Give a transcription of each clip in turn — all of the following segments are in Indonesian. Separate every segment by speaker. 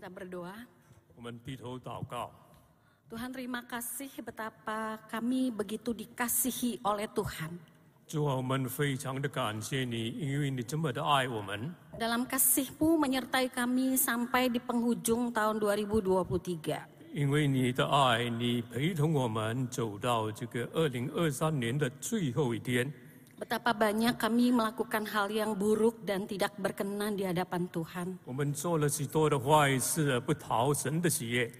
Speaker 1: kita berdoa.
Speaker 2: 我们低头祷告，
Speaker 1: Tuhan terima kasih betapa kami begitu dikasihi oleh Tuhan.
Speaker 2: 主啊，我们非常的感谢你，因为你这么的爱我们。
Speaker 1: Dalam kasih-Mu menyertai kami sampai di penghujung tahun 2023.
Speaker 2: 因为你的爱，你陪同我们走到这个二零二三年的最后一天。
Speaker 1: Betapa banyak kami melakukan hal yang buruk dan tidak berkenan di hadapan Tuhan.
Speaker 2: 我们做了许多的坏事，不讨神的喜悦。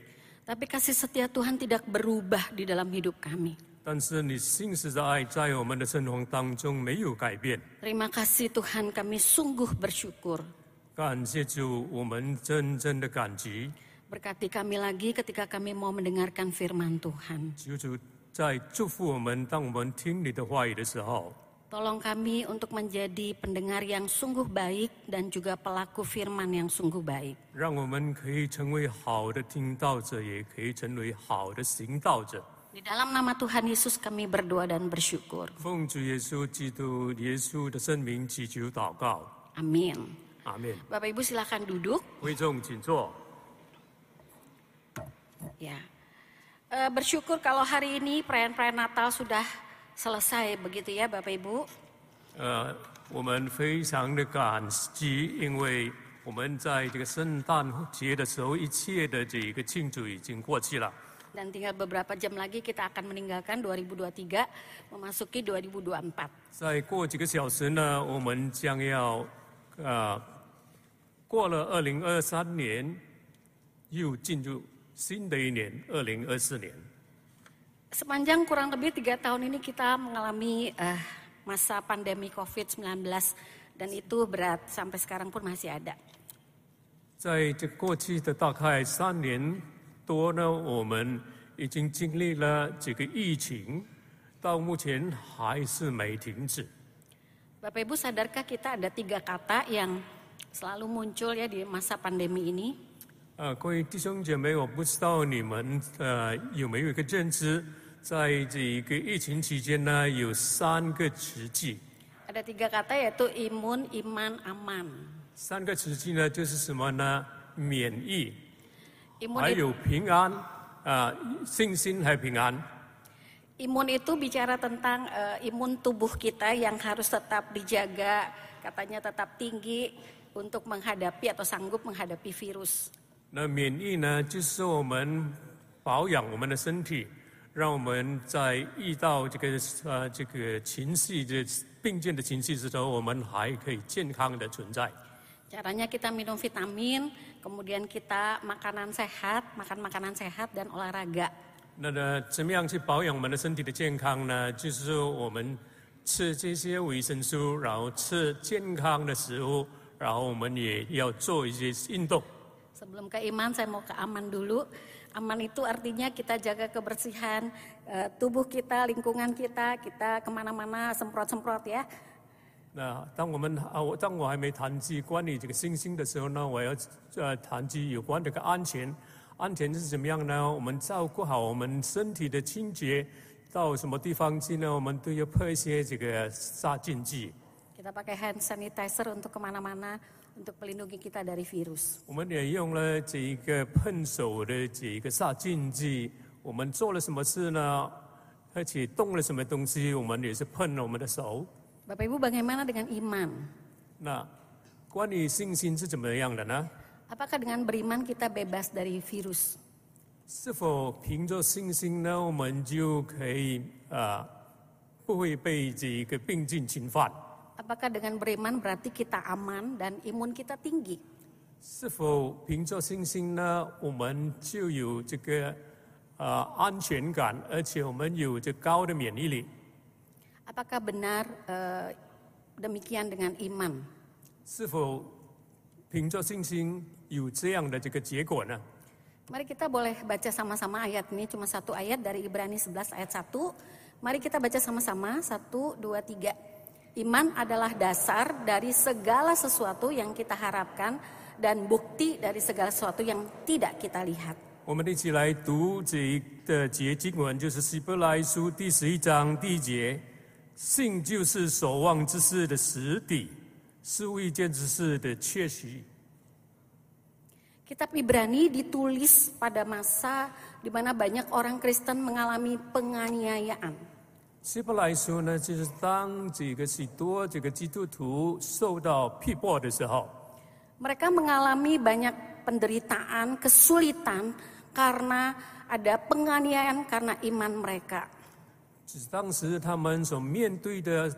Speaker 1: Tapi kasih setia Tuhan tidak berubah di dalam hidup kami.
Speaker 2: 但是你信实的爱在我们的生活当中没有改变。
Speaker 1: Terima kasih Tuhan kami sungguh bersyukur.
Speaker 2: 感谢主，我们真正的感激。
Speaker 1: Berkati kami lagi ketika kami mau mendengarkan firman Tuhan.
Speaker 2: 求主在祝福我们，当我们听你的话语的时候，
Speaker 1: Tolong kami untuk menjadi pendengar yang sungguh baik dan juga pelaku firman yang sungguh baik. Di dalam nama Tuhan Yesus kami berdoa dan bersyukur. Amin.
Speaker 2: Amin.
Speaker 1: Bapak Ibu silakan duduk. Ya. E, eh, bersyukur kalau hari ini perayaan-perayaan Natal sudah selesai begitu ya Bapak Ibu.
Speaker 2: 呃，我们非常的感激，因为我们在这个圣诞节的时候，一切的这个庆祝已经过去了。
Speaker 1: Dan tinggal beberapa jam lagi kita akan meninggalkan 2023 memasuki 2024.
Speaker 2: 再过几个小时呢，我们将要呃过了二零二三年，又进入新的一年二零二四年。
Speaker 1: Sepanjang kurang lebih tiga tahun ini kita mengalami eh, masa pandemi COVID-19 dan itu berat sampai sekarang pun masih ada.
Speaker 2: 在这过去的大概三年多呢，我们已经经历了这个疫情，到目前还是没停止。
Speaker 1: Bapak Ibu sadarkah kita ada tiga kata yang selalu muncul ya di masa pandemi ini?
Speaker 2: 呃，各位弟兄姐妹，我不知道你们呃有没有一个认知， 在这个疫情期间呢，有三个词句。
Speaker 1: Ada tiga kata yaitu imun, iman, aman.
Speaker 2: 三个词句呢，就是什么呢？免疫，
Speaker 1: Imun
Speaker 2: 还
Speaker 1: itu,
Speaker 2: 有平安，啊、信心还有平安。
Speaker 1: imun itu bicara tentang eh, imun tubuh kita yang harus tetap dijaga, katanya tetap tinggi untuk menghadapi atau sanggup menghadapi virus.
Speaker 2: 那免疫呢，就是说我们保养我们的身体， 让我们在遇到这个呃这个情绪的病症的情绪之后，我们还可以健康的存在。
Speaker 1: Caranya kita minum vitamin, kemudian kita makanan sehat, makan makanan sehat dan olahraga.
Speaker 2: 那呢，怎么样去保养我们的身体的健康呢？就是说我们吃这些维生素，然后吃健康的食物，然后我们也要做一些运动。
Speaker 1: Sebelum ke iman, saya mau ke aman dulu. Aman itu artinya kita jaga kebersihan eh, tubuh kita, lingkungan kita, kita kemana-mana semprot-semprot ya.
Speaker 2: 那当我们啊，我当我还没谈及关于这个星星的时候呢，我要呃谈及有关这个安全。安全是怎么样呢？我们照顾好我们身体的清洁，到什么地方去呢？我们都要喷一些这个杀菌剂。
Speaker 1: Kita pakai hand sanitizer untuk kemana-mana untuk melindungi kita dari virus.
Speaker 2: 我们也用了这一个喷手的这一个杀菌剂。我们做了什么事呢？而且动了什么东西，我们也是喷了我们的手。
Speaker 1: Bapak Ibu bagaimana dengan iman?
Speaker 2: 那关于信心是怎么样的呢？
Speaker 1: Apakah dengan beriman kita bebas dari virus?
Speaker 2: 是否凭着信心呢，我们就可以啊、不会被这一个病菌侵犯？
Speaker 1: Apakah dengan beriman berarti kita aman dan imun kita tinggi?
Speaker 2: 是否凭着信心呢，我们就有这个啊、安全感，而且我们有这高的免疫力？
Speaker 1: Apakah benar eh, demikian dengan iman?
Speaker 2: 是否凭着信心有这样的这个结果呢？
Speaker 1: Mari kita boleh baca sama-sama ayat ini, cuma satu ayat dari Ibrani 11 ayat 1. Mari kita baca sama-sama, satu, dua, tiga. Iman adalah dasar dari segala sesuatu yang kita harapkan dan bukti dari segala sesuatu yang tidak kita lihat.
Speaker 2: 我们一起来读这一的节经文，就是希伯来书第十一章第一节：信就是所望之事的实底，是未见之事的确实。
Speaker 1: Kitab Ibrani ditulis pada masa di mana banyak orang Kristen mengalami penganiayaan.
Speaker 2: 希伯来书呢，就是当这个许多这个基督徒受到逼迫的时候，
Speaker 1: Mereka mengalami banyak penderitaan, kesulitan karena ada penganiayaan karena iman mereka.
Speaker 2: 就是当时他们所面对的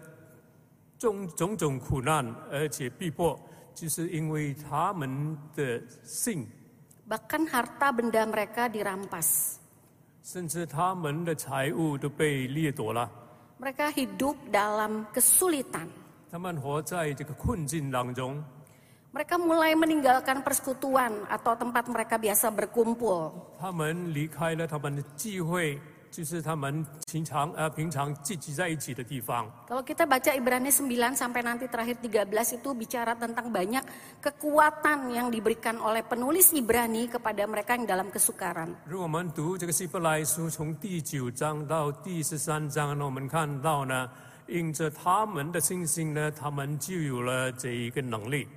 Speaker 2: 种种种苦难，而且逼迫，就是因为他们的信，
Speaker 1: Bahkan harta benda mereka dirampas. Mereka hidup dalam kesulitan.
Speaker 2: 他们活在这个困境当中，
Speaker 1: Mereka mulai meninggalkan persekutuan atau tempat mereka biasa berkumpul.
Speaker 2: 他们离开了他们的聚会， 就是他们平常呃平常聚集在一起的地方。
Speaker 1: Kalau kita baca Ibrani 9 sampai nanti terakhir 13 itu bicara tentang banyak kekuatan yang diberikan oleh penulis Ibrani kepada mereka yang dalam kesukaran.
Speaker 2: 如果我们读这个希伯来书从第九章到第十三章呢，我们看到呢，因着他们的信心呢，他们就有了这一个能力。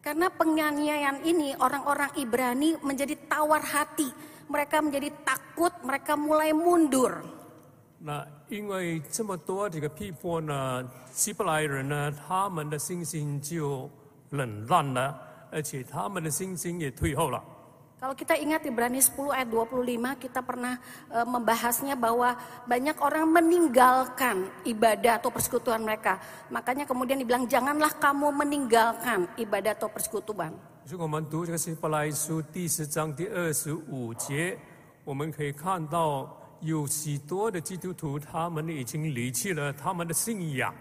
Speaker 1: Karena penganiayaan ini orang-orang Ibrani menjadi tawar hati. Mereka menjadi takut, mereka mulai mundur.
Speaker 2: 那因为这么多这个逼迫呢，希伯来人呢，他们的信心就冷淡了，而且他们的信心也退后了。
Speaker 1: Kalau kita ingat Ibrani 10 ayat 25 kita pernah e, membahasnya bahwa banyak orang meninggalkan ibadah atau persekutuan mereka. Makanya kemudian dibilang janganlah kamu meninggalkan ibadah atau persekutuan.
Speaker 2: 如果我们读这个希伯来书第十章第二十五节，我们可以看到有许多的基督徒，他们已经离弃了他们的信仰。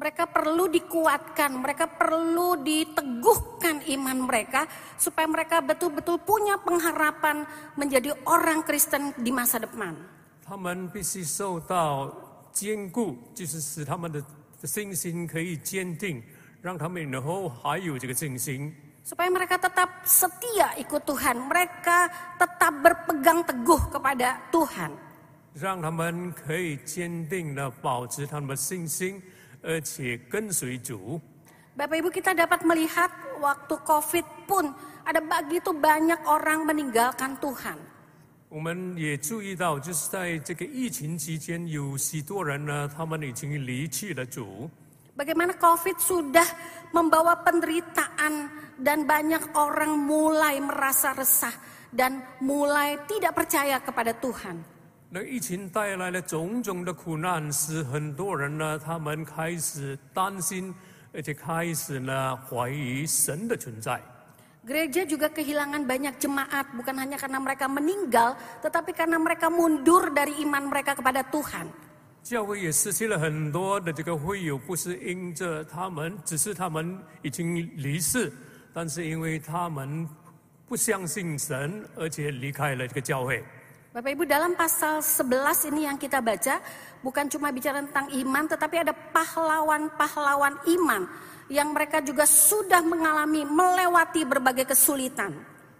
Speaker 1: Mereka perlu dikuatkan, mereka perlu diteguhkan iman mereka supaya mereka betul-betul punya pengharapan menjadi orang Kristen di masa depan.
Speaker 2: 他们必须受到坚固，就是使他们的信心可以坚定，让他们以后还有这个信心。
Speaker 1: Supaya mereka tetap setia ikut Tuhan, mereka tetap berpegang teguh kepada Tuhan.
Speaker 2: 让他们可以坚定的保持他们的信心，而且跟随主。
Speaker 1: Bapak Ibu kita dapat melihat waktu COVID pun ada begitu banyak orang meninggalkan Tuhan.
Speaker 2: 我们也注意到，就是在这个疫情期间，有许多人呢，他们已经离去了主。
Speaker 1: Bagaimana COVID sudah membawa penderitaan dan banyak orang mulai merasa resah dan mulai tidak percaya kepada Tuhan.
Speaker 2: 那疫情带来了种种的苦难，使很多人呢，他们开始担心，而且开始呢怀疑神的存在。
Speaker 1: Gereja juga kehilangan banyak jemaat bukan hanya karena mereka meninggal, tetapi karena mereka mundur dari iman mereka kepada Tuhan.
Speaker 2: 教会也失去了很多的这个会友，不是因着他们，只是他们已经离世，但是因为他们不相信神，而且离开了这个教会。
Speaker 1: Bapak Ibu dalam pasal 11 ini yang kita baca bukan cuma bicara tentang iman tetapi ada pahlawan-pahlawan iman yang mereka juga sudah mengalami melewati berbagai kesulitan.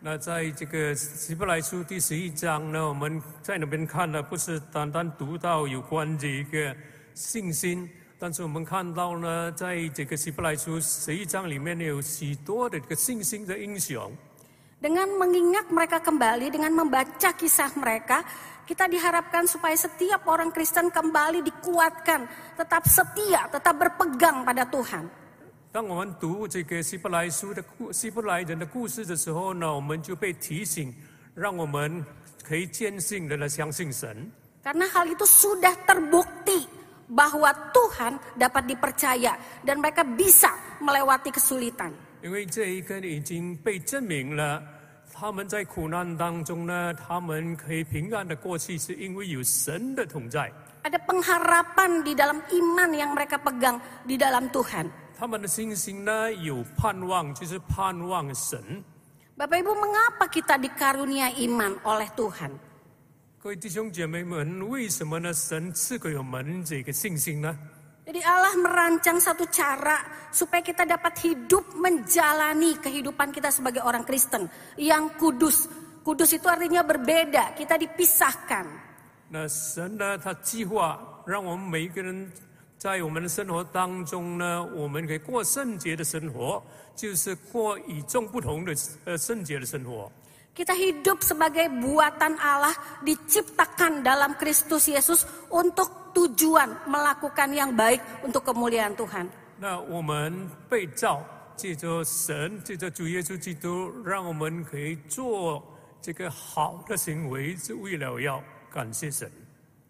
Speaker 2: 那在这个希伯来书第十一章呢，我们在那边看了，不是单单读到有关这一个信心，但是我们看到呢，在这个希伯来书十一章里面有许多的这个信心的英雄。
Speaker 1: Dengan mengingat mereka kembali, dengan membaca kisah mereka, kita diharapkan supaya setiap orang Kristen kembali dikuatkan, tetap setia, tetap berpegang pada Tuhan.
Speaker 2: 当我们读这个希伯来书的故希伯来人的故事的时候呢，我们就被提醒，让我们可以坚信的来相信神。
Speaker 1: Karena hal itu sudah terbukti bahwa Tuhan dapat dipercaya dan mereka bisa melewati kesulitan.
Speaker 2: 因为这一个已经被证明了，他们在苦难当中呢，他们可以平安的过去，是因为有神的同在。
Speaker 1: Ada pengharapan di dalam iman yang mereka pegang di dalam Tuhan.
Speaker 2: 他们的信心呢有盼望，就是盼望神。
Speaker 1: Bapak Ibu, mengapa kita dikarunia iman oleh Tuhan?
Speaker 2: 各位弟兄姐妹们，为什么呢？神赐给我们这个信心呢？
Speaker 1: Jadi Allah merancang satu cara supaya kita dapat hidup menjalani kehidupan kita sebagai orang Kristen yang kudus. Kudus itu artinya berbeda, kita dipisahkan.
Speaker 2: 那神呢，他计划让我们每一个人 在我们的生活当中呢，我们可以过圣洁的生活，就是过与众不同的呃圣洁的生活。
Speaker 1: Kita hidup sebagai buatan Allah diciptakan dalam Kristus Yesus untuk tujuan melakukan yang baik untuk kemuliaan Tuhan.
Speaker 2: 那我们被造，借着神，借着主耶稣基督，让我们可以做这个好的行为，是为了要感谢神。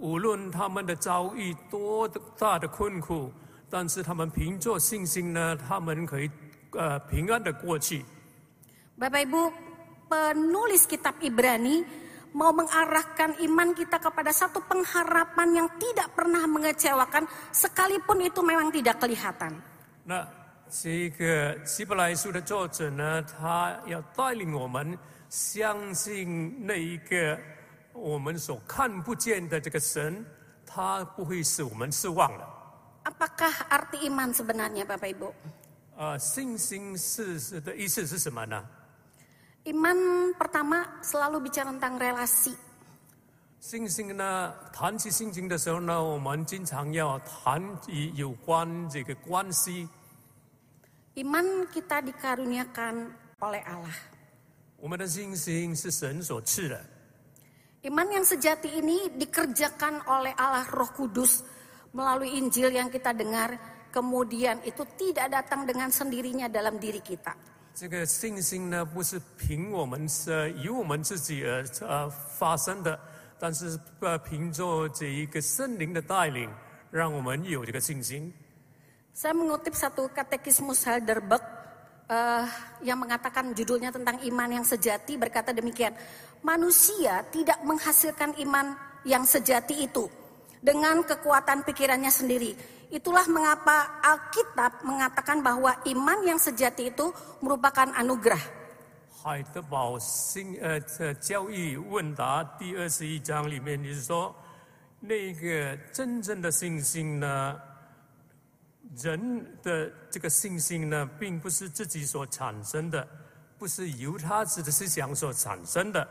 Speaker 2: 无论他们的遭遇多大的困苦，但是他们凭着信心呢，他们可以呃平安的过去。
Speaker 1: Bapak Ibu, penulis kitab Ibrani mau mengarahkan iman kita kepada satu pengharapan yang tidak pernah mengecewakan sekalipun itu memang tidak kelihatan.
Speaker 2: 那这个希伯来书的作者呢，他要带领我们相信那一个 我们所看不见的这个神，他不会使我们失望的。
Speaker 1: Apakah arti iman sebenarnya Bapak Ibu?
Speaker 2: 呃，信心是是的意思是什么呢？
Speaker 1: Iman pertama selalu bicara tentang relasi.
Speaker 2: 信心呢，谈起信心的时候呢，我们经常要谈以有关这个关系。
Speaker 1: Iman kita dikaruniakan oleh Allah.
Speaker 2: 我们的信心是神所赐的，
Speaker 1: Iman yang sejati ini dikerjakan oleh Allah Roh Kudus melalui Injil yang kita dengar, kemudian itu tidak datang dengan sendirinya dalam diri kita.
Speaker 2: 这个信心呢，不是凭我们是由我们自己而呃发生的，但是呃凭着这一个圣灵的带领，让我们有这个信心。
Speaker 1: Saya mengutip satu katekismus Heidelberg eh, yang mengatakan judulnya tentang iman yang sejati berkata demikian. Manusia tidak menghasilkan iman yang sejati itu dengan kekuatan pikirannya sendiri. Itulah mengapa Alkitab mengatakan bahwa iman yang sejati itu merupakan anugerah.
Speaker 2: 海德堡新呃这教义问答第二十一章里面，就是说，那个真正的信心呢， 人的这个信心呢，并不是自己所产生的，不是由他自己的思想所产生的，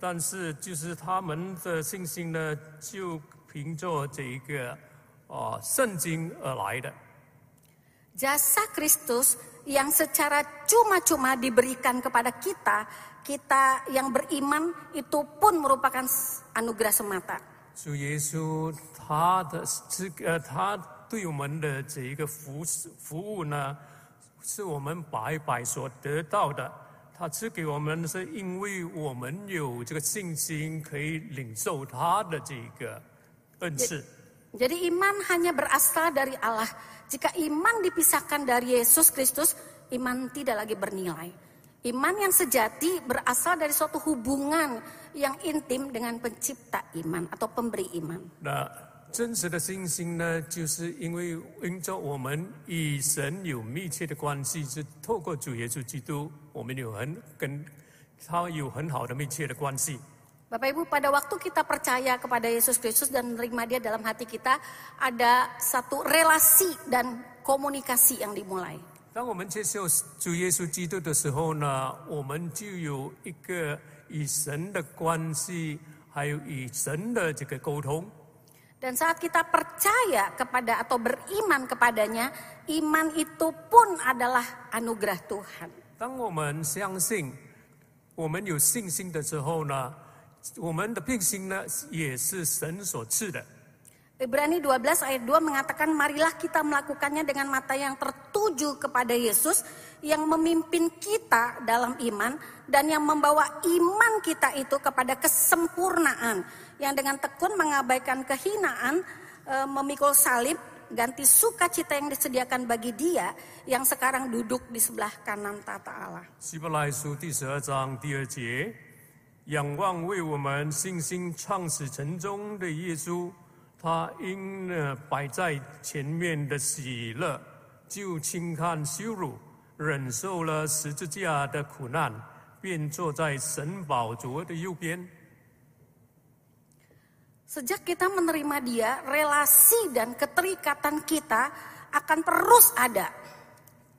Speaker 2: 但是就是他们的信心呢，就凭着这一个哦、圣经而来的。
Speaker 1: Jasa Kristus yang secara cuma-cuma diberikan kepada kita, kita yang beriman itu pun merupakan anugerah semata.
Speaker 2: 主耶稣他的这个他 对我们的这一个服侍服务呢，是我们白白所得到的。他赐给我们是因为我们有这个信心，可以领受他的这个恩赐。
Speaker 1: Jadi iman hanya berasal dari Allah. Jika iman dipisahkan dari Yesus Kristus, iman tidak lagi bernilai. Iman yang sejati berasal dari suatu hubungan yang intim dengan pencipta iman atau pemberi iman.
Speaker 2: 那 真实的信心呢，就是因为因着我们与神有密切的关系，是透过主耶稣基督，我们有很跟他有很好的密切的关系。
Speaker 1: Bapak Ibu, pada waktu kita percaya kepada Yesus Kristus dan menerima Dia dalam hati kita, ada satu relasi dan komunikasi yang dimulai.
Speaker 2: 当我们接受主耶稣基督的时候呢，我们就有一个与神的关系，还有与神的这个沟通。
Speaker 1: Dan saat kita percaya kepada atau beriman kepadanya, iman itu pun adalah anugerah Tuhan.
Speaker 2: 当我们相信，我们有信心的时候呢，我们的信心呢也是神所赐的。
Speaker 1: Ibrani 12 ayat 2 mengatakan marilah kita melakukannya dengan mata yang tertuju kepada Yesus yang memimpin kita dalam iman dan yang membawa iman kita itu kepada kesempurnaan yang dengan tekun mengabaikan kehinaan e, memikul salib ganti sukacita yang disediakan bagi dia yang sekarang duduk di sebelah kanan tata Allah.
Speaker 2: 希伯来书第十二章第二节，仰望为我们信心创始成终的耶稣， 他因呢摆在前面的喜乐，就轻看羞辱，忍受了十字架的苦难，便坐在神宝座的右边。
Speaker 1: Sejak kita menerima dia, relasi dan keterikatan kita akan terus ada.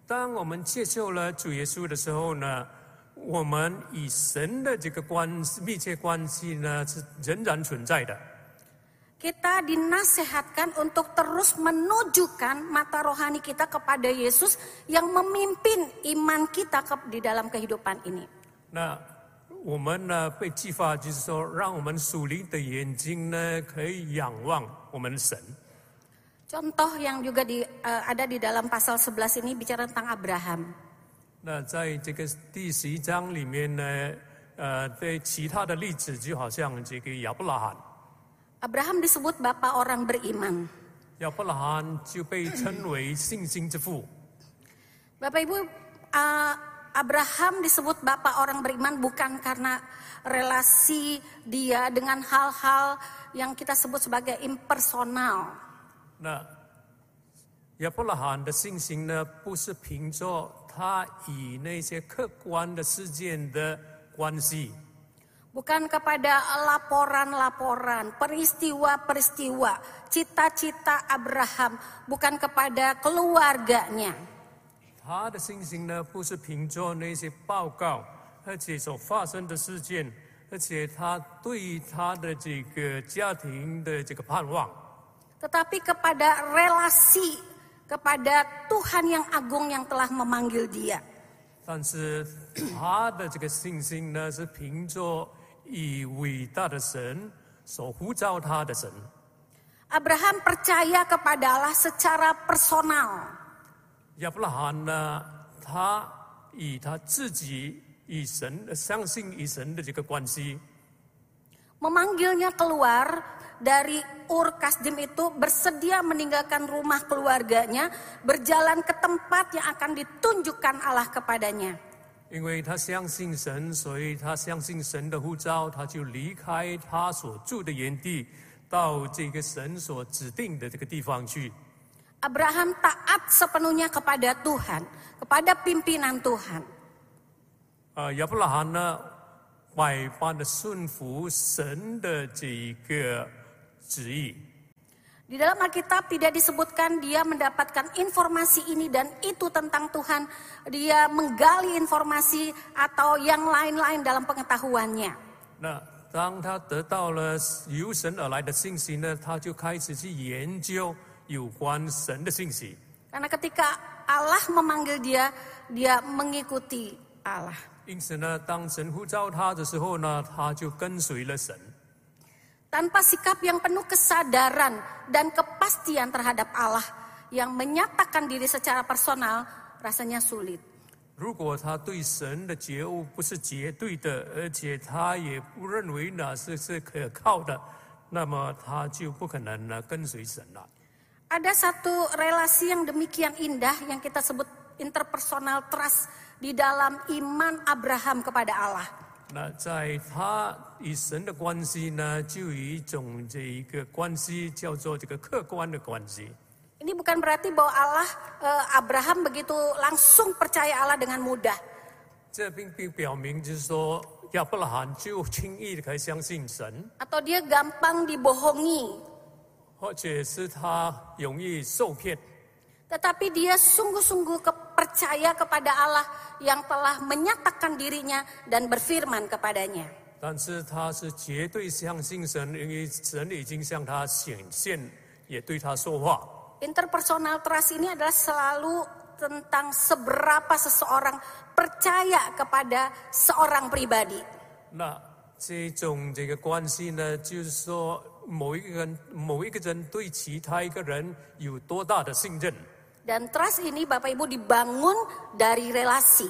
Speaker 2: 当我们接受了主耶稣的时候呢，我们与神的这个关系密切关系呢是仍然存在的。
Speaker 1: Kita dinasehatkan untuk terus menunjukkan mata rohani kita kepada Yesus yang memimpin iman kita ke- di dalam kehidupan ini.
Speaker 2: 那 我们呢被激发，就是说，让我们属灵的眼睛呢可以仰望我们的神。
Speaker 1: Contoh yang juga di, eh, ada di dalam pasal 11 ini bicara tentang Abraham.
Speaker 2: 那在这个第十一章里面呢，呃，对其他的例子，就好像这个亚伯拉罕，
Speaker 1: Abraham disebut bapak orang beriman.
Speaker 2: 亚伯拉罕就被称为信心之父。
Speaker 1: Bapak Ibu, eh, Abraham disebut bapak orang beriman bukan karena relasi dia dengan hal-hal yang kita sebut sebagai impersonal.
Speaker 2: 那亚伯拉罕的信心呢，不是凭着他与那些客观的事件的关系，
Speaker 1: Bukan kepada laporan-laporan, peristiwa-peristiwa, cita-cita Abraham, bukan kepada keluarganya.
Speaker 2: 他的信心呢，不是凭着那些报告，而且所发生的事件，而且他对他的这个家庭的这个盼望。
Speaker 1: Tetapi kepada relasi, kepada Tuhan yang agung yang telah memanggil dia.
Speaker 2: 但是他的这个信心呢，是凭着以伟大的神所呼召他的神。
Speaker 1: Abraham percaya kepada Allah secara personal.
Speaker 2: 亚伯拉罕呢，他以他自己与神相信与神的这个关系，
Speaker 1: Memanggilnya keluar dari Ur Kasdim itu bersedia meninggalkan rumah keluarganya, berjalan ke tempat yang akan ditunjukkan Allah kepadanya.
Speaker 2: 因为他相信神，所以他相信神的呼召，他就离开他所住的原地，到这个神所指定的这个地方去。
Speaker 1: Abraham taat sepenuhnya kepada Tuhan, kepada pimpinan Tuhan.
Speaker 2: 呃，亚伯拉罕呢，百般的顺服神的这一个旨意。
Speaker 1: Di dalam Alkitab tidak disebutkan dia mendapatkan informasi ini dan itu tentang Tuhan. Dia menggali informasi atau yang lain-lain dalam pengetahuannya.
Speaker 2: 那当他得到了由神而来的信息呢，他就开始去研究 有关神的信息。
Speaker 1: Karena ketika Allah memanggil dia, dia mengikuti Allah.
Speaker 2: 因此呢，当神呼召他的时候呢，他就跟随了神。
Speaker 1: Tanpa sikap yang penuh kesadaran dan kepastian terhadap Allah yang menyatakan diri secara personal, rasanya sulit.
Speaker 2: 如果他对神的觉悟不是绝对的，而且他也不认为那是是可靠的，那么他就不可能呢跟随神了。
Speaker 1: Ada satu relasi yang demikian indah yang kita sebut interpersonal trust di dalam iman Abraham kepada Allah.
Speaker 2: 那在他与神的关系呢，就有一种这一个关系叫做这个客观的关系。
Speaker 1: Ini bukan berarti bahwa Allah eh, Abraham begitu langsung percaya Allah dengan mudah.
Speaker 2: 这并并表明就是说，亚伯拉罕就轻易的可以相信神，
Speaker 1: atau dia gampang dibohongi,
Speaker 2: 或者是他容易受骗。
Speaker 1: tetapi dia sungguh-sungguh ke- percaya kepada Allah yang telah menyatakan dirinya dan berfirman kepadanya.
Speaker 2: 但是他是绝对相信神，因为神已经向他显现，也对他说话。
Speaker 1: Interpersonal trust ini adalah selalu tentang seberapa seseorang percaya kepada seorang pribadi.
Speaker 2: 那这种这个关系呢，就是说 某一个人某一个人对其他一个人有多大的信任。
Speaker 1: Dan trust ini Bapak Ibu dibangun dari relasi.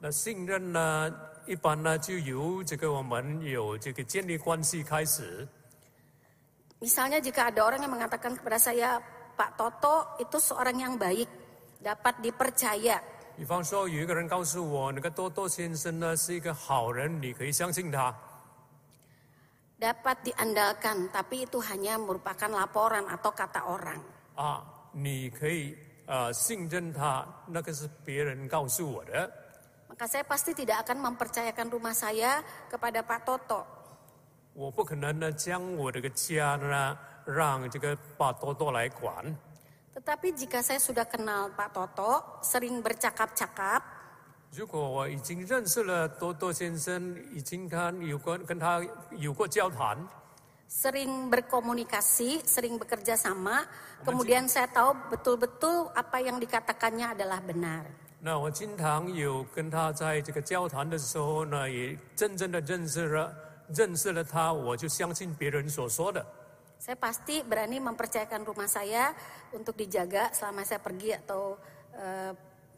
Speaker 2: 那信任呢，一般呢就由这个我们有这个建立关系开始。
Speaker 1: Misalnya jika ada orang yang mengatakan kepada saya, Pak Toto itu seorang yang baik, dapat dipercaya.
Speaker 2: 比方说，有一个人告诉我，那个多多先生呢是一个好人，你可以相信他。
Speaker 1: dapat diandalkan, tapi itu hanya merupakan laporan atau kata orang.
Speaker 2: 啊，你可以呃信任他，那个是别人告诉我的。
Speaker 1: Maka saya pasti tidak akan mempercayakan rumah saya kepada Pak Toto.
Speaker 2: 我不可能呢将我这个家呢让这个把多多来管。
Speaker 1: Tetapi jika saya sudah kenal Pak Toto, sering bercakap-cakap,
Speaker 2: 如果我已经认识了多多先生，已经看有过跟他有过交谈，
Speaker 1: sering berkomunikasi, sering bekerja sama, kemudian saya tahu betul-betul apa yang dikatakannya adalah benar.
Speaker 2: 那我经常有跟他在这个交谈的时候呢，也真正的认识了认识了他，我就相信别人所说的。
Speaker 1: Saya pasti berani mempercayakan rumah saya untuk dijaga selama saya pergi atau eh,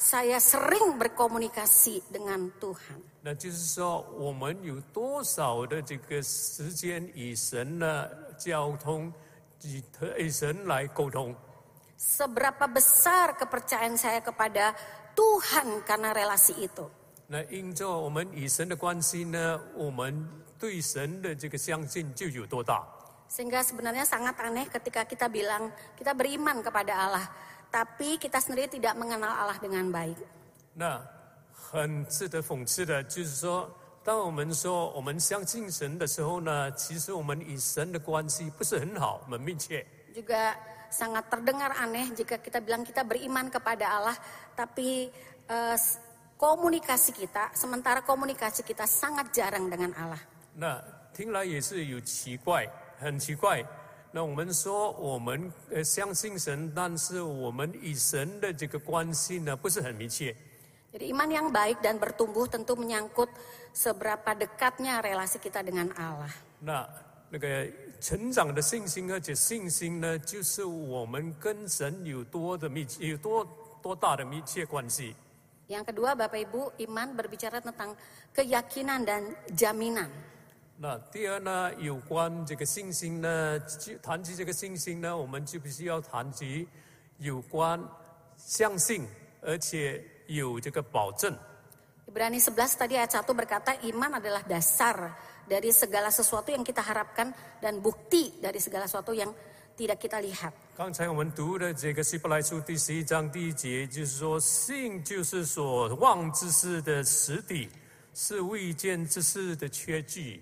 Speaker 1: saya sering berkomunikasi dengan Tuhan.
Speaker 2: 那就是说，我们有多少的这个时间与神呢交通，与与神来沟通？
Speaker 1: Seberapa besar kepercayaan saya kepada Tuhan karena relasi itu.
Speaker 2: 那因着我们与神的关系呢，我们对神的这个相信就有多大。
Speaker 1: Sehingga sebenarnya sangat aneh ketika kita bilang kita beriman kepada Allah, tapi kita sendiri tidak mengenal Allah dengan baik.
Speaker 2: 那很值得讽刺的，就是说，当我们说我们相信神的时候呢，其实我们与神的关系不是很好，很密切。
Speaker 1: Juga sangat terdengar aneh jika kita bilang kita beriman kepada Allah, tapi eh, s- komunikasi kita, sementara komunikasi kita sangat jarang dengan Allah.
Speaker 2: 那听来也是有奇怪，很奇怪。 那我们说我们呃相信神，但是我们与神的这个关系呢不是很密切。
Speaker 1: Jadi iman yang baik dan bertumbuh tentu menyangkut seberapa dekatnya relasi kita dengan Allah.
Speaker 2: 那那个成长的信心，而且信心呢，就是我们跟神有多的密切，有多多大的密切关系。
Speaker 1: Yang kedua, Bapak Ibu, iman berbicara tentang keyakinan dan jaminan.
Speaker 2: 那第二呢，有关这个信心呢，就谈及这个信心呢，我们就必须要谈及有关相信，而且有这个保证。
Speaker 1: Ibrani 11 tadi ayat 1 berkata iman adalah dasar dari segala sesuatu yang kita harapkan dan bukti dari segala sesuatu yang tidak kita lihat.
Speaker 2: 刚才我们读的这个希伯来书第十一章第一节，就是说，信就是所望之事的实底，是未见之事的确据。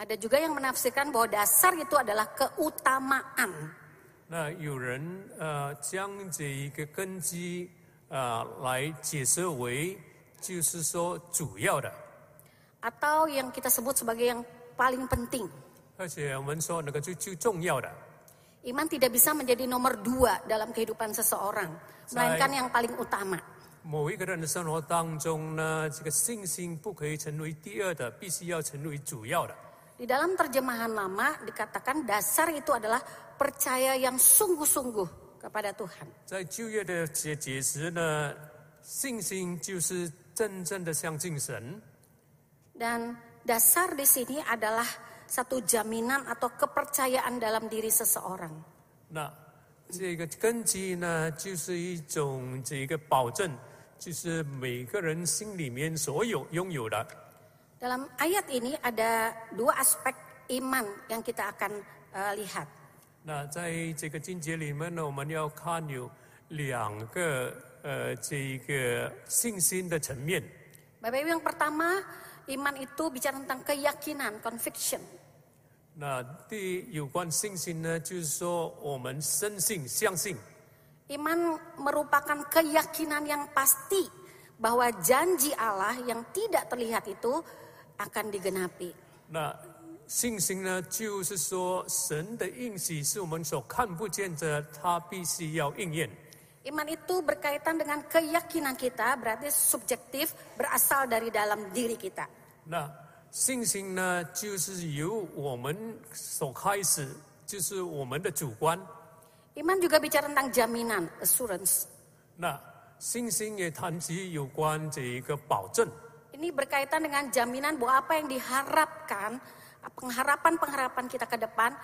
Speaker 1: Ada juga yang menafsirkan bahwa dasar itu adalah keutamaan.
Speaker 2: 那有人呃将这一个根基啊来解释为，就是说主要的，
Speaker 1: Atau yang kita sebut sebagai yang paling penting.
Speaker 2: 而且我们说那个最最重要的。
Speaker 1: Iman tidak bisa menjadi nomor dua dalam kehidupan seseorang, melainkan yang paling utama.
Speaker 2: 某一个人的生活当中呢，这个信心不可以成为第二的，必须要成为主要的。
Speaker 1: Di dalam terjemahan lama dikatakan dasar itu adalah percaya yang sungguh-sungguh kepada Tuhan.
Speaker 2: 在旧约的解解释呢，信心就是真正的相信神。
Speaker 1: Dan dasar di sini adalah satu jaminan atau kepercayaan dalam diri seseorang.
Speaker 2: 那这个根基呢，就是一种这个保证，就是每个人心里面所有拥有的。
Speaker 1: Dalam ayat ini ada dua aspek iman yang kita akan eh, lihat.
Speaker 2: 那在这个经节里面呢，我们要看有两个呃这个信心的层面。
Speaker 1: Bapak Ibu yang pertama, iman itu bicara tentang keyakinan, conviction.
Speaker 2: 那第一有关信心呢，就是说我们深信、相信。
Speaker 1: Iman merupakan keyakinan yang pasti bahwa janji Allah yang tidak terlihat itu akan digenapi.
Speaker 2: 那信心呢，就是说神的应许是我们所看不见的，它必须要应验。
Speaker 1: Iman itu berkaitan dengan keyakinan kita, berarti subjektif, berasal dari dalam diri kita.
Speaker 2: 那信心呢，就是由我们所开始，就是我们的主观。
Speaker 1: Iman juga bicara tentang jaminan, assurance.
Speaker 2: 那信心也谈及有关这一个保证。
Speaker 1: Ini berkaitan dengan jaminan bahwa apa yang diharapkan, pengharapan-pengharapan kita ke depan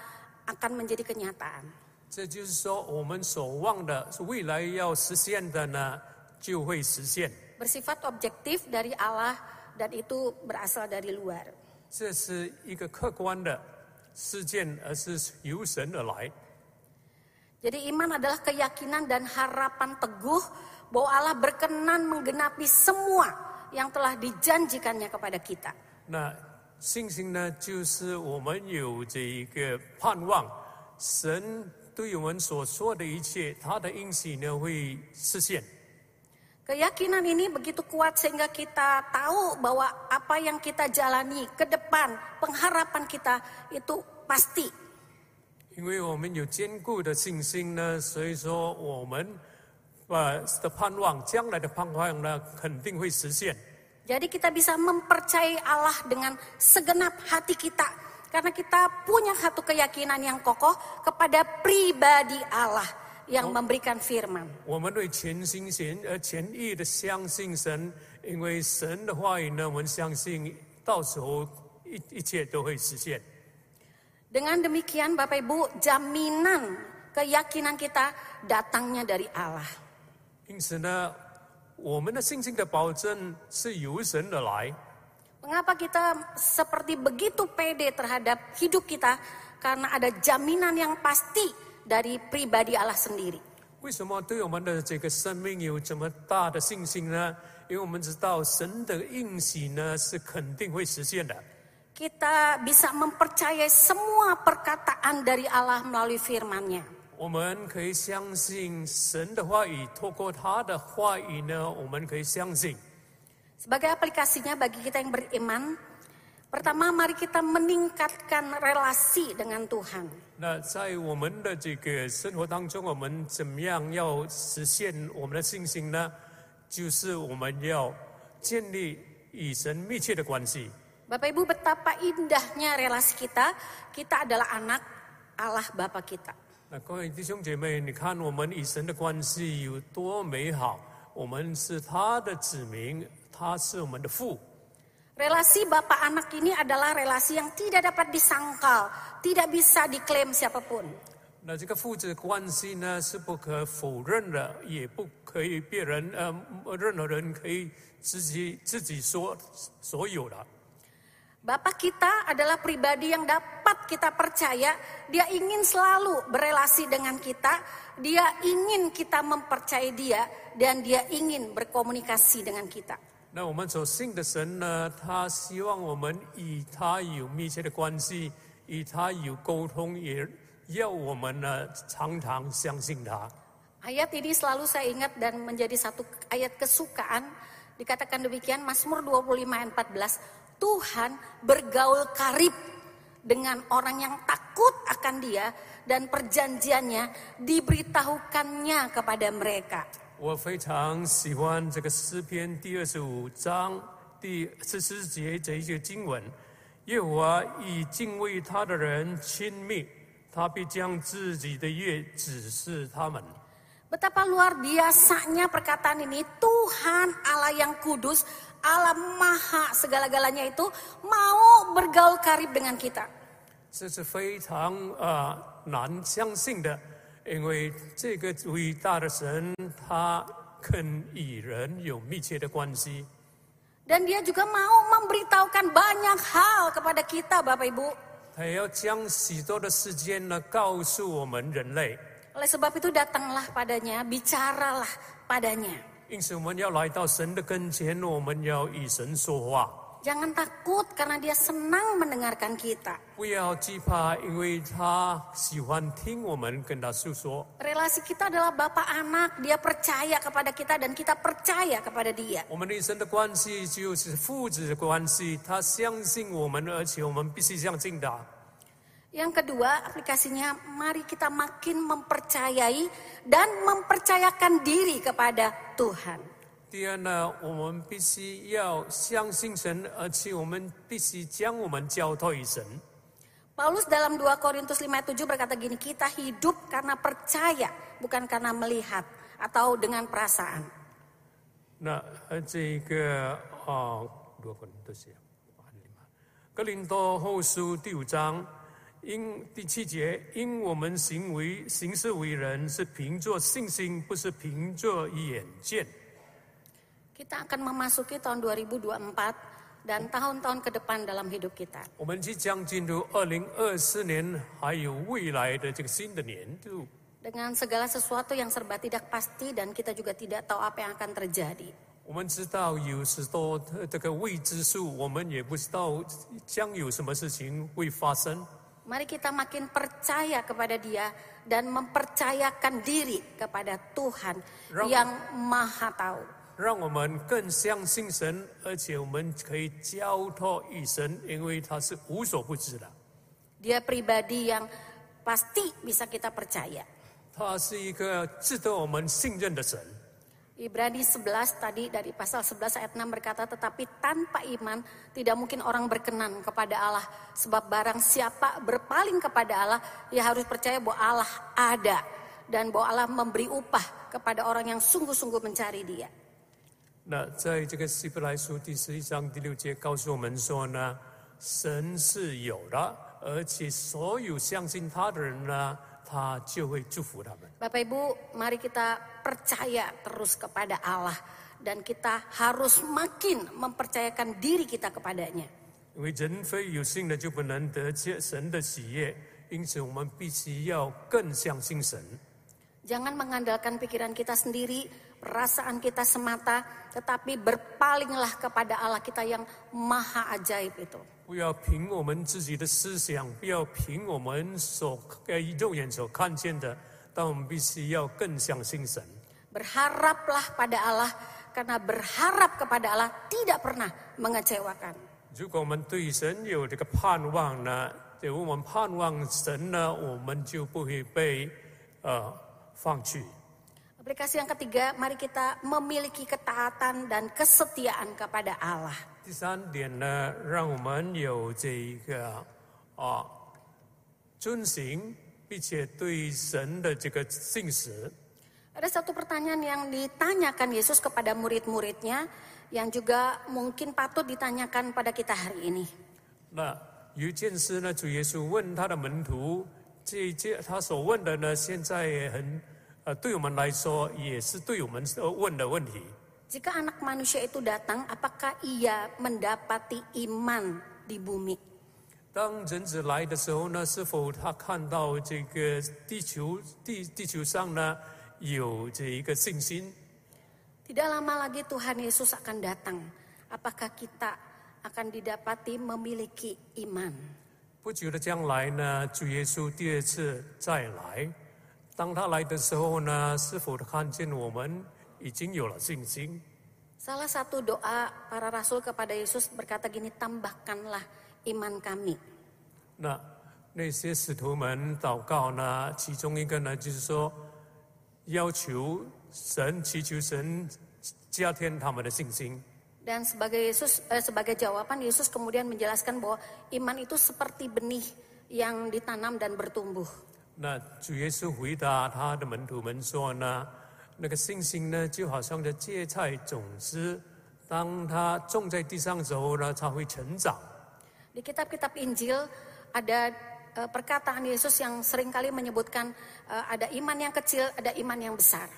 Speaker 1: akan menjadi kenyataan.
Speaker 2: 这就是说，我们所望的是未来要实现的呢，就会实现。
Speaker 1: Bersifat objektif dari Allah dan itu berasal dari luar.
Speaker 2: 这是一个客观的事件，而是由神而来。
Speaker 1: Jadi iman adalah keyakinan dan harapan teguh bahwa Allah berkenan menggenapi semua yang telah dijanjikannya kepada kita.
Speaker 2: 那信心呢，就是我们有这一个盼望，神对我们所说的一切，他的应许呢会实现。
Speaker 1: Keyakinan ini begitu kuat sehingga kita tahu bahwa apa yang kita jalani ke depan, pengharapan kita itu pasti.
Speaker 2: 因为我们有坚固的信心呢，所以说我们 呃的盼望，将来的盼望呢，肯定会实现。
Speaker 1: Jadi kita bisa mempercayai Allah dengan segenap hati kita. Karena kita punya satu keyakinan yang kokoh kepada pribadi Allah yang memberikan firman.
Speaker 2: 我们会全心全呃全意的相信神，因为神的话语呢，我们相信到时候一一切都会实现。
Speaker 1: Dengan demikian Bapak Ibu jaminan keyakinan kita datangnya dari Allah.
Speaker 2: 因此呢，我们的信心的保证是由神而来。
Speaker 1: Mengapa kita seperti begitu pede terhadap hidup kita? Karena ada jaminan yang pasti dari pribadi Allah sendiri.
Speaker 2: 为什么对我们的这个生命有这么大的信心呢？因为我们知道神的应许呢是肯定会实现的。
Speaker 1: Kita bisa mempercayai semua perkataan dari Allah melalui firman-Nya.
Speaker 2: 我们可以相信神的话语，透过他的话语呢，我们可以相信。
Speaker 1: Sebagai aplikasinya bagi kita yang beriman, pertama mari kita meningkatkan relasi dengan Tuhan.
Speaker 2: 那在我们的这个生活当中，我们怎么样要实现我们的信心呢？就是我们要建立与神密切的关系。
Speaker 1: Bapak Ibu betapa indahnya relasi kita, kita adalah anak Allah Bapa kita.
Speaker 2: 那各位弟兄姐妹，你看我们与神的关系有多美好？我们是他的子民，他是我们的父。
Speaker 1: Relasi Bapak anak ini adalah relasi yang tidak dapat disangkal, tidak bisa diklaim siapapun.
Speaker 2: 那这个父子关系呢，是不可否认的，也不可以别人呃任何人可以自己自己说所有的。
Speaker 1: Bapak kita adalah pribadi yang dapat kita percaya, dia ingin selalu berelasi dengan kita, dia ingin kita mempercayai dia, dan dia ingin berkomunikasi dengan kita.
Speaker 2: 那我们所信的神呢，他希望我们与他有密切的关系，与他有沟通，也要我们呢常常相信他。
Speaker 1: Ayat ini selalu saya ingat dan menjadi satu ayat kesukaan. Dikatakan demikian, Mazmur 25 ayat 14. Tuhan bergaul karib dengan orang yang takut akan dia dan perjanjiannya diberitahukannya kepada mereka.
Speaker 2: 我非常喜欢这个诗篇第二十五章第十四节这一节经文：耶和华以敬畏他的人亲密，他必将自己的约指示他们。
Speaker 1: Betapa luar biasanya perkataan ini, Tuhan Allah yang kudus, Allah maha segala-galanya itu mau bergaul karib dengan kita.
Speaker 2: 这是非常呃难相信的，因为这个伟大的神，他肯与人有密切的关系，
Speaker 1: Dan dia juga mau memberitahukan banyak hal kepada kita Bapak Ibu.
Speaker 2: 他也要将许多的时间呢告诉我们人类。
Speaker 1: Oleh sebab itu datanglah padanya, bicaralah padanya.
Speaker 2: 因此，我们要来到神的跟前，我们要与神说话。
Speaker 1: Jangan takut karena dia senang mendengarkan kita.
Speaker 2: 不要惧怕，因为他喜欢听我们跟他诉说。
Speaker 1: Relasi kita adalah bapak anak, dia percaya kepada kita dan kita percaya kepada dia.
Speaker 2: 我们的一生的关系就是父子的关系，他相信我们，而且我们必须相信他。
Speaker 1: Yang kedua, aplikasinya mari kita makin mempercayai dan mempercayakan diri kepada Tuhan.
Speaker 2: 第二呢，我们必须要相信神，而且我们必须将我们交托于神。
Speaker 1: Paulus dalam 2 Korintus 5 ayat 7 berkata gini, kita hidup karena percaya, bukan karena melihat atau dengan perasaan.
Speaker 2: 那呃，这个啊，罗根这些，格林多后书第五章， 因第七节，因我们行为行事为人是凭着信心，不是凭着眼见。
Speaker 1: Kita akan memasuki tahun 2024 dan tahun-tahun ke depan dalam hidup kita.
Speaker 2: 我们即将进入二零二四年，还有未来的这个新的年度。
Speaker 1: Dengan segala sesuatu yang serba tidak pasti dan kita juga tidak tahu apa yang akan terjadi.
Speaker 2: 我们知道有许多的这个未知数，我们也不知道将有什么事情会发生。
Speaker 1: Mari kita makin percaya kepada dia dan mempercayakan diri kepada Tuhan
Speaker 2: Ram-
Speaker 1: yang maha tahu.
Speaker 2: 让我们更相信神，而且我们可以交托于神，因为他是无所不知的。
Speaker 1: Dia pribadi yang pasti bisa kita percaya.
Speaker 2: 他是一个值得我们信任的神。
Speaker 1: Ibrani 11 tadi dari pasal 11 ayat 6 berkata tetapi tanpa iman tidak mungkin orang berkenan kepada Allah sebab barang siapa berpaling kepada Allah ia harus percaya bahwa Allah ada dan bahwa Allah memberi upah kepada orang yang sungguh-sungguh mencari dia.
Speaker 2: 那在这个希伯来书第十一章第六节告诉我们说呢，神是有的，而且所有相信他的人呢，他就会祝福他们。
Speaker 1: Bapak Ibu, mari kita percaya terus kepada Allah dan kita harus makin mempercayakan diri kita kepadanya. Jangan mengandalkan pikiran kita sendiri, perasaan kita semata, tetapi berpalinglah kepada Allah kita yang maha ajaib itu.
Speaker 2: 不要凭我们自己的思想，不要凭我们所呃肉眼所看见的，但我们必须要更相信神。
Speaker 1: Berharaplah pada Allah, karena berharap kepada Allah tidak pernah mengecewakan.
Speaker 2: 如果我们对神有这个盼望呢，对我们盼望神呢，我们就不会被呃放弃。
Speaker 1: Aplikasi yang ketiga, mari kita memiliki ketaatan dan kesetiaan kepada Allah.
Speaker 2: 第三点呢，让我们有这一个啊遵行，并且对神的这个信实。
Speaker 1: Ada satu pertanyaan yang ditanyakan Yesus kepada murid-muridnya yang juga mungkin patut ditanyakan pada kita hari ini.
Speaker 2: 那有一件事呢，主耶稣问他的门徒，这一件他所问的呢，现在也很呃，对我们来说也是对我们呃问的问题。
Speaker 1: Jika anak manusia itu datang, apakah ia mendapati iman di bumi?
Speaker 2: 当人子来的时候呢，是否他看到这个地球地地球上呢有这一个信心？
Speaker 1: Tidak lama lagi Tuhan Yesus akan datang. Apakah kita akan didapati memiliki iman?
Speaker 2: 不久的将来呢，主耶稣第二次再来，当他来的时候呢，是否他看见我们 已经有了信心？
Speaker 1: Salah satu doa para rasul kepada Yesus berkata gini, tambahkanlah iman kami.
Speaker 2: 那那些使徒们祷告呢，其中一个呢，就是说要求神，祈求神加添他们的信心。
Speaker 1: Dan sebagai Yesus eh, sebagai jawaban Yesus kemudian menjelaskan bahwa iman itu seperti benih yang ditanam dan bertumbuh.
Speaker 2: 那主耶稣回答他的门徒们说呢， 那个信心呢，就好像这芥菜种子，当它种在地上之后呢，它会成长。
Speaker 1: Di kitab-kitab Injil ada eh, perkataan Yesus yang seringkali menyebutkan eh, ada iman yang kecil, ada iman yang besar.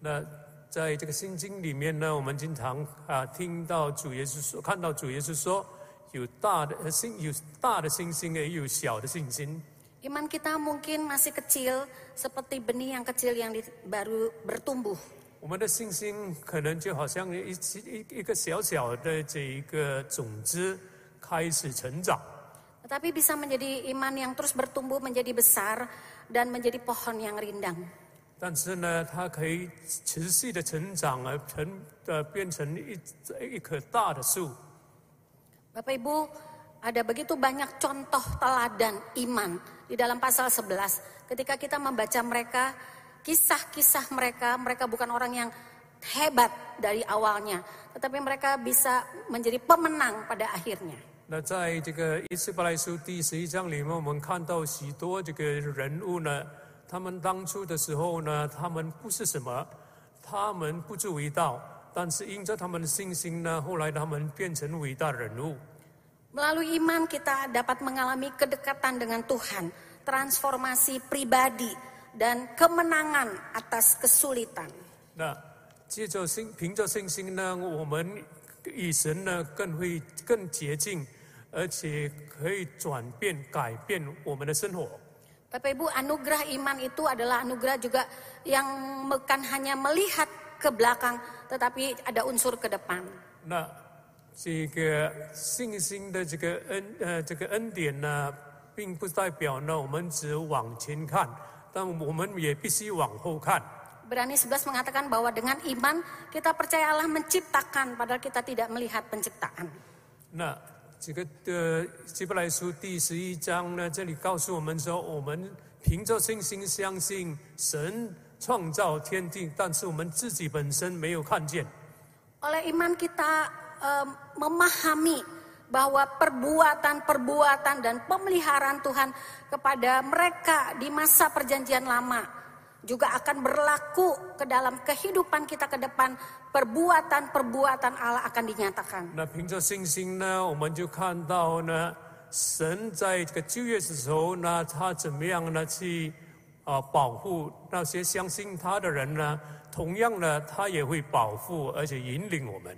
Speaker 2: 那在这个圣经里面呢，我们经常啊听到主耶稣说，看到主耶稣说，有大的呃信，有大的信心，也有小的信心。
Speaker 1: Iman kita mungkin masih kecil seperti benih yang kecil yang di- baru bertumbuh.
Speaker 2: 我们的信心可能就好像一一一个小小的这一个种子开始成长，
Speaker 1: Tetapi bisa menjadi iman yang terus bertumbuh menjadi besar dan menjadi pohon yang rindang.
Speaker 2: 但是呢，它可以持续的成长而成呃变成一一棵大的树。
Speaker 1: Bapak Ibu, ada begitu banyak contoh teladan iman di dalam pasal 11. Ketika kita membaca mereka, kisah-kisah mereka, mereka bukan orang yang hebat dari awalnya, tetapi mereka bisa menjadi pemenang pada akhirnya.
Speaker 2: 那在这个以斯伯来书第十一章里面，我们看到许多这个人物呢，他们当初的时候呢，他们不是什么，他们不足为道，但是因着他们的信心呢，后来他们变成伟大人物。
Speaker 1: Melalui iman kita dapat mengalami kedekatan dengan Tuhan, transformasi pribadi, dan kemenangan atas kesulitan.
Speaker 2: 那借着信，凭着信心呢，我们与神呢更会更接近，而且可以转变、改变我们的生活。
Speaker 1: Bapak Ibu, anugerah iman itu adalah anugerah juga yang bukan hanya melihat ke belakang, tetapi ada unsur ke depan.
Speaker 2: 那 这个信心的这个恩呃这个恩典呢，并不代表呢我们只往前看，但我们也必须往后看。
Speaker 1: Berani 11 mengatakan bahwa dengan iman kita percaya Allah menciptakan padahal kita tidak melihat penciptaan.
Speaker 2: Nah, 这个的希伯来书第十一章呢，这里告诉我们说，我们凭着信心相信神创造天地，但是我们自己本身没有看见。
Speaker 1: Oleh iman kita eh, memahami bahwa perbuatan-perbuatan dan pemeliharaan Tuhan kepada mereka di masa perjanjian lama juga akan berlaku ke dalam kehidupan kita ke depan. Perbuatan-perbuatan Allah akan dinyatakan.
Speaker 2: 那凭着信心呢，我们就看到呢，神在这个旧约的时候呢，他怎么样呢去啊、保护那些相信他的人呢？同样呢，他也会保护而且引领我们。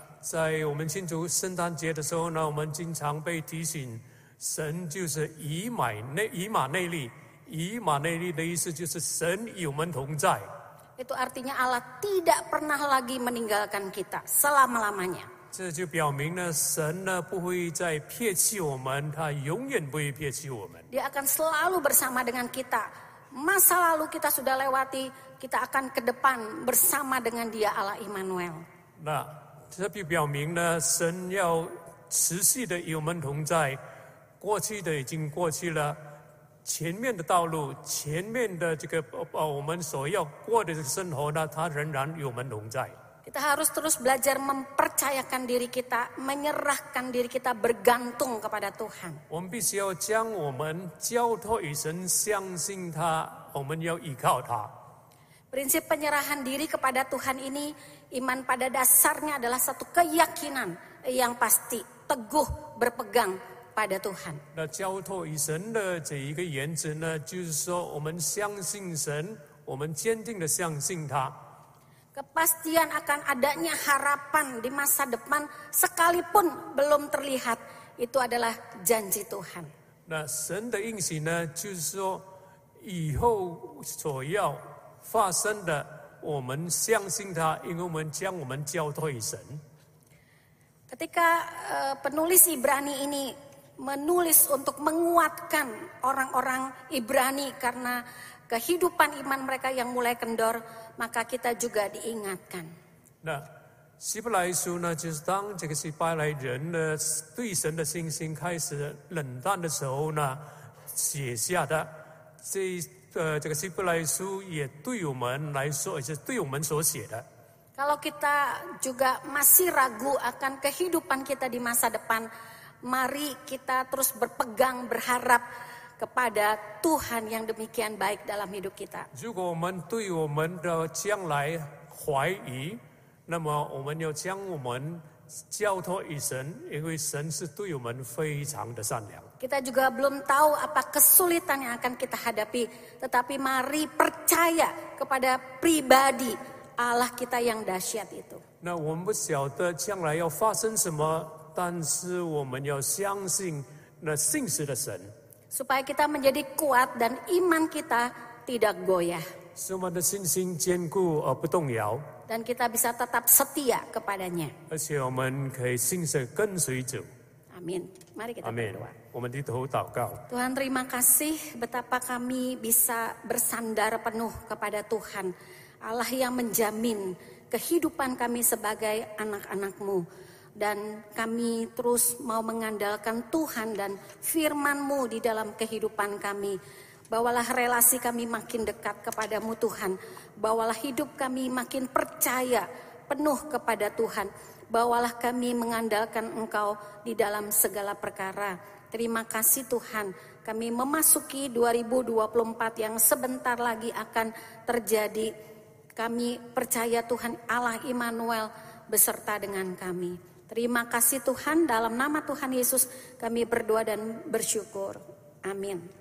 Speaker 2: 在我们庆祝圣诞节的时候呢，我们经常被提醒，神就是以马内以马内利，以马内利的意思就是神与我们同在。
Speaker 1: Itu artinya Allah tidak pernah lagi meninggalkan kita selama-lamanya.
Speaker 2: 这就表明呢，神呢不会再撇弃我们，他永远不会撇弃我们。
Speaker 1: Dia akan selalu bersama dengan kita. Masa lalu kita sudah lewati, kita akan ke depan bersama dengan Dia Allah Immanuel.
Speaker 2: 那 这就表明呢，神要持续的与我们同在，过去的已经过去了，前面的道路，前面的这个呃呃我们所要过的生活呢，他仍然与我们同在。
Speaker 1: Kita harus terus belajar mempercayakan diri kita, menyerahkan diri kita bergantung kepada Tuhan.
Speaker 2: 我们必须要将我们交托于神，相信他，我们要依靠他。
Speaker 1: Prinsip penyerahan diri kepada Tuhan ini, iman pada dasarnya adalah satu keyakinan yang pasti, teguh berpegang pada Tuhan.
Speaker 2: 那交托于神的这一个原则呢，就是说我们相信神，我们坚定的相信他。
Speaker 1: Kepastian akan adanya harapan di masa depan sekalipun belum terlihat, itu adalah janji Tuhan.
Speaker 2: 那神的应许呢，就是说以后所要发生的， 我们相信他，因为我们将我们交托于神。
Speaker 1: Ketika eh, penulis Ibrani ini menulis untuk menguatkan orang-orang Ibrani karena kehidupan iman mereka yang mulai kendor, maka kita juga diingatkan.
Speaker 2: 那希伯来书呢，就是当这个希伯来人呢对神的信心开始冷淡的时候呢，写下的这 呃这个希伯来书也对我们来说，也是对我们所写的。
Speaker 1: Kalau kita juga masih ragu akan kehidupan kita di masa depan, mari kita terus berpegang berharap kepada Tuhan yang demikian baik dalam hidup kita.
Speaker 2: 如果我们对我们的将来怀疑， 那么我们要将我们 交托于神，因为神是对我们非常的善良。
Speaker 1: Kita juga belum tahu apa kesulitan yang akan kita hadapi, tetapi mari percaya kepada pribadi Allah kita yang dahsyat itu.
Speaker 2: 那我们不晓得将来要发生什么，但是我们要相信那信实的神，
Speaker 1: Supaya kita menjadi kuat dan iman kita tidak goyah.
Speaker 2: 使我们的信心坚固而不动摇，
Speaker 1: Dan kita bisa tetap setia kepadanya.
Speaker 2: 而且我们可以信实跟随主。
Speaker 1: Amin. Mari kita
Speaker 2: 阿门
Speaker 1: berdoa.。
Speaker 2: 我们低头祷告。
Speaker 1: Tuhan terima kasih betapa kami bisa bersandar penuh kepada Tuhan. Allah yang menjamin kehidupan kami sebagai anak-anakmu. Dan kami terus mau mengandalkan Tuhan dan firman-Mu di dalam kehidupan kami. Bawalah relasi kami makin dekat kepadamu Tuhan. Bawalah hidup kami makin percaya penuh kepada Tuhan. Bawalah kami mengandalkan Engkau di dalam segala perkara. Terima kasih Tuhan. Kami memasuki 2024 yang sebentar lagi akan terjadi. Kami percaya Tuhan Allah Immanuel beserta dengan kami. Terima kasih Tuhan dalam nama Tuhan Yesus kami berdoa dan bersyukur. Amin.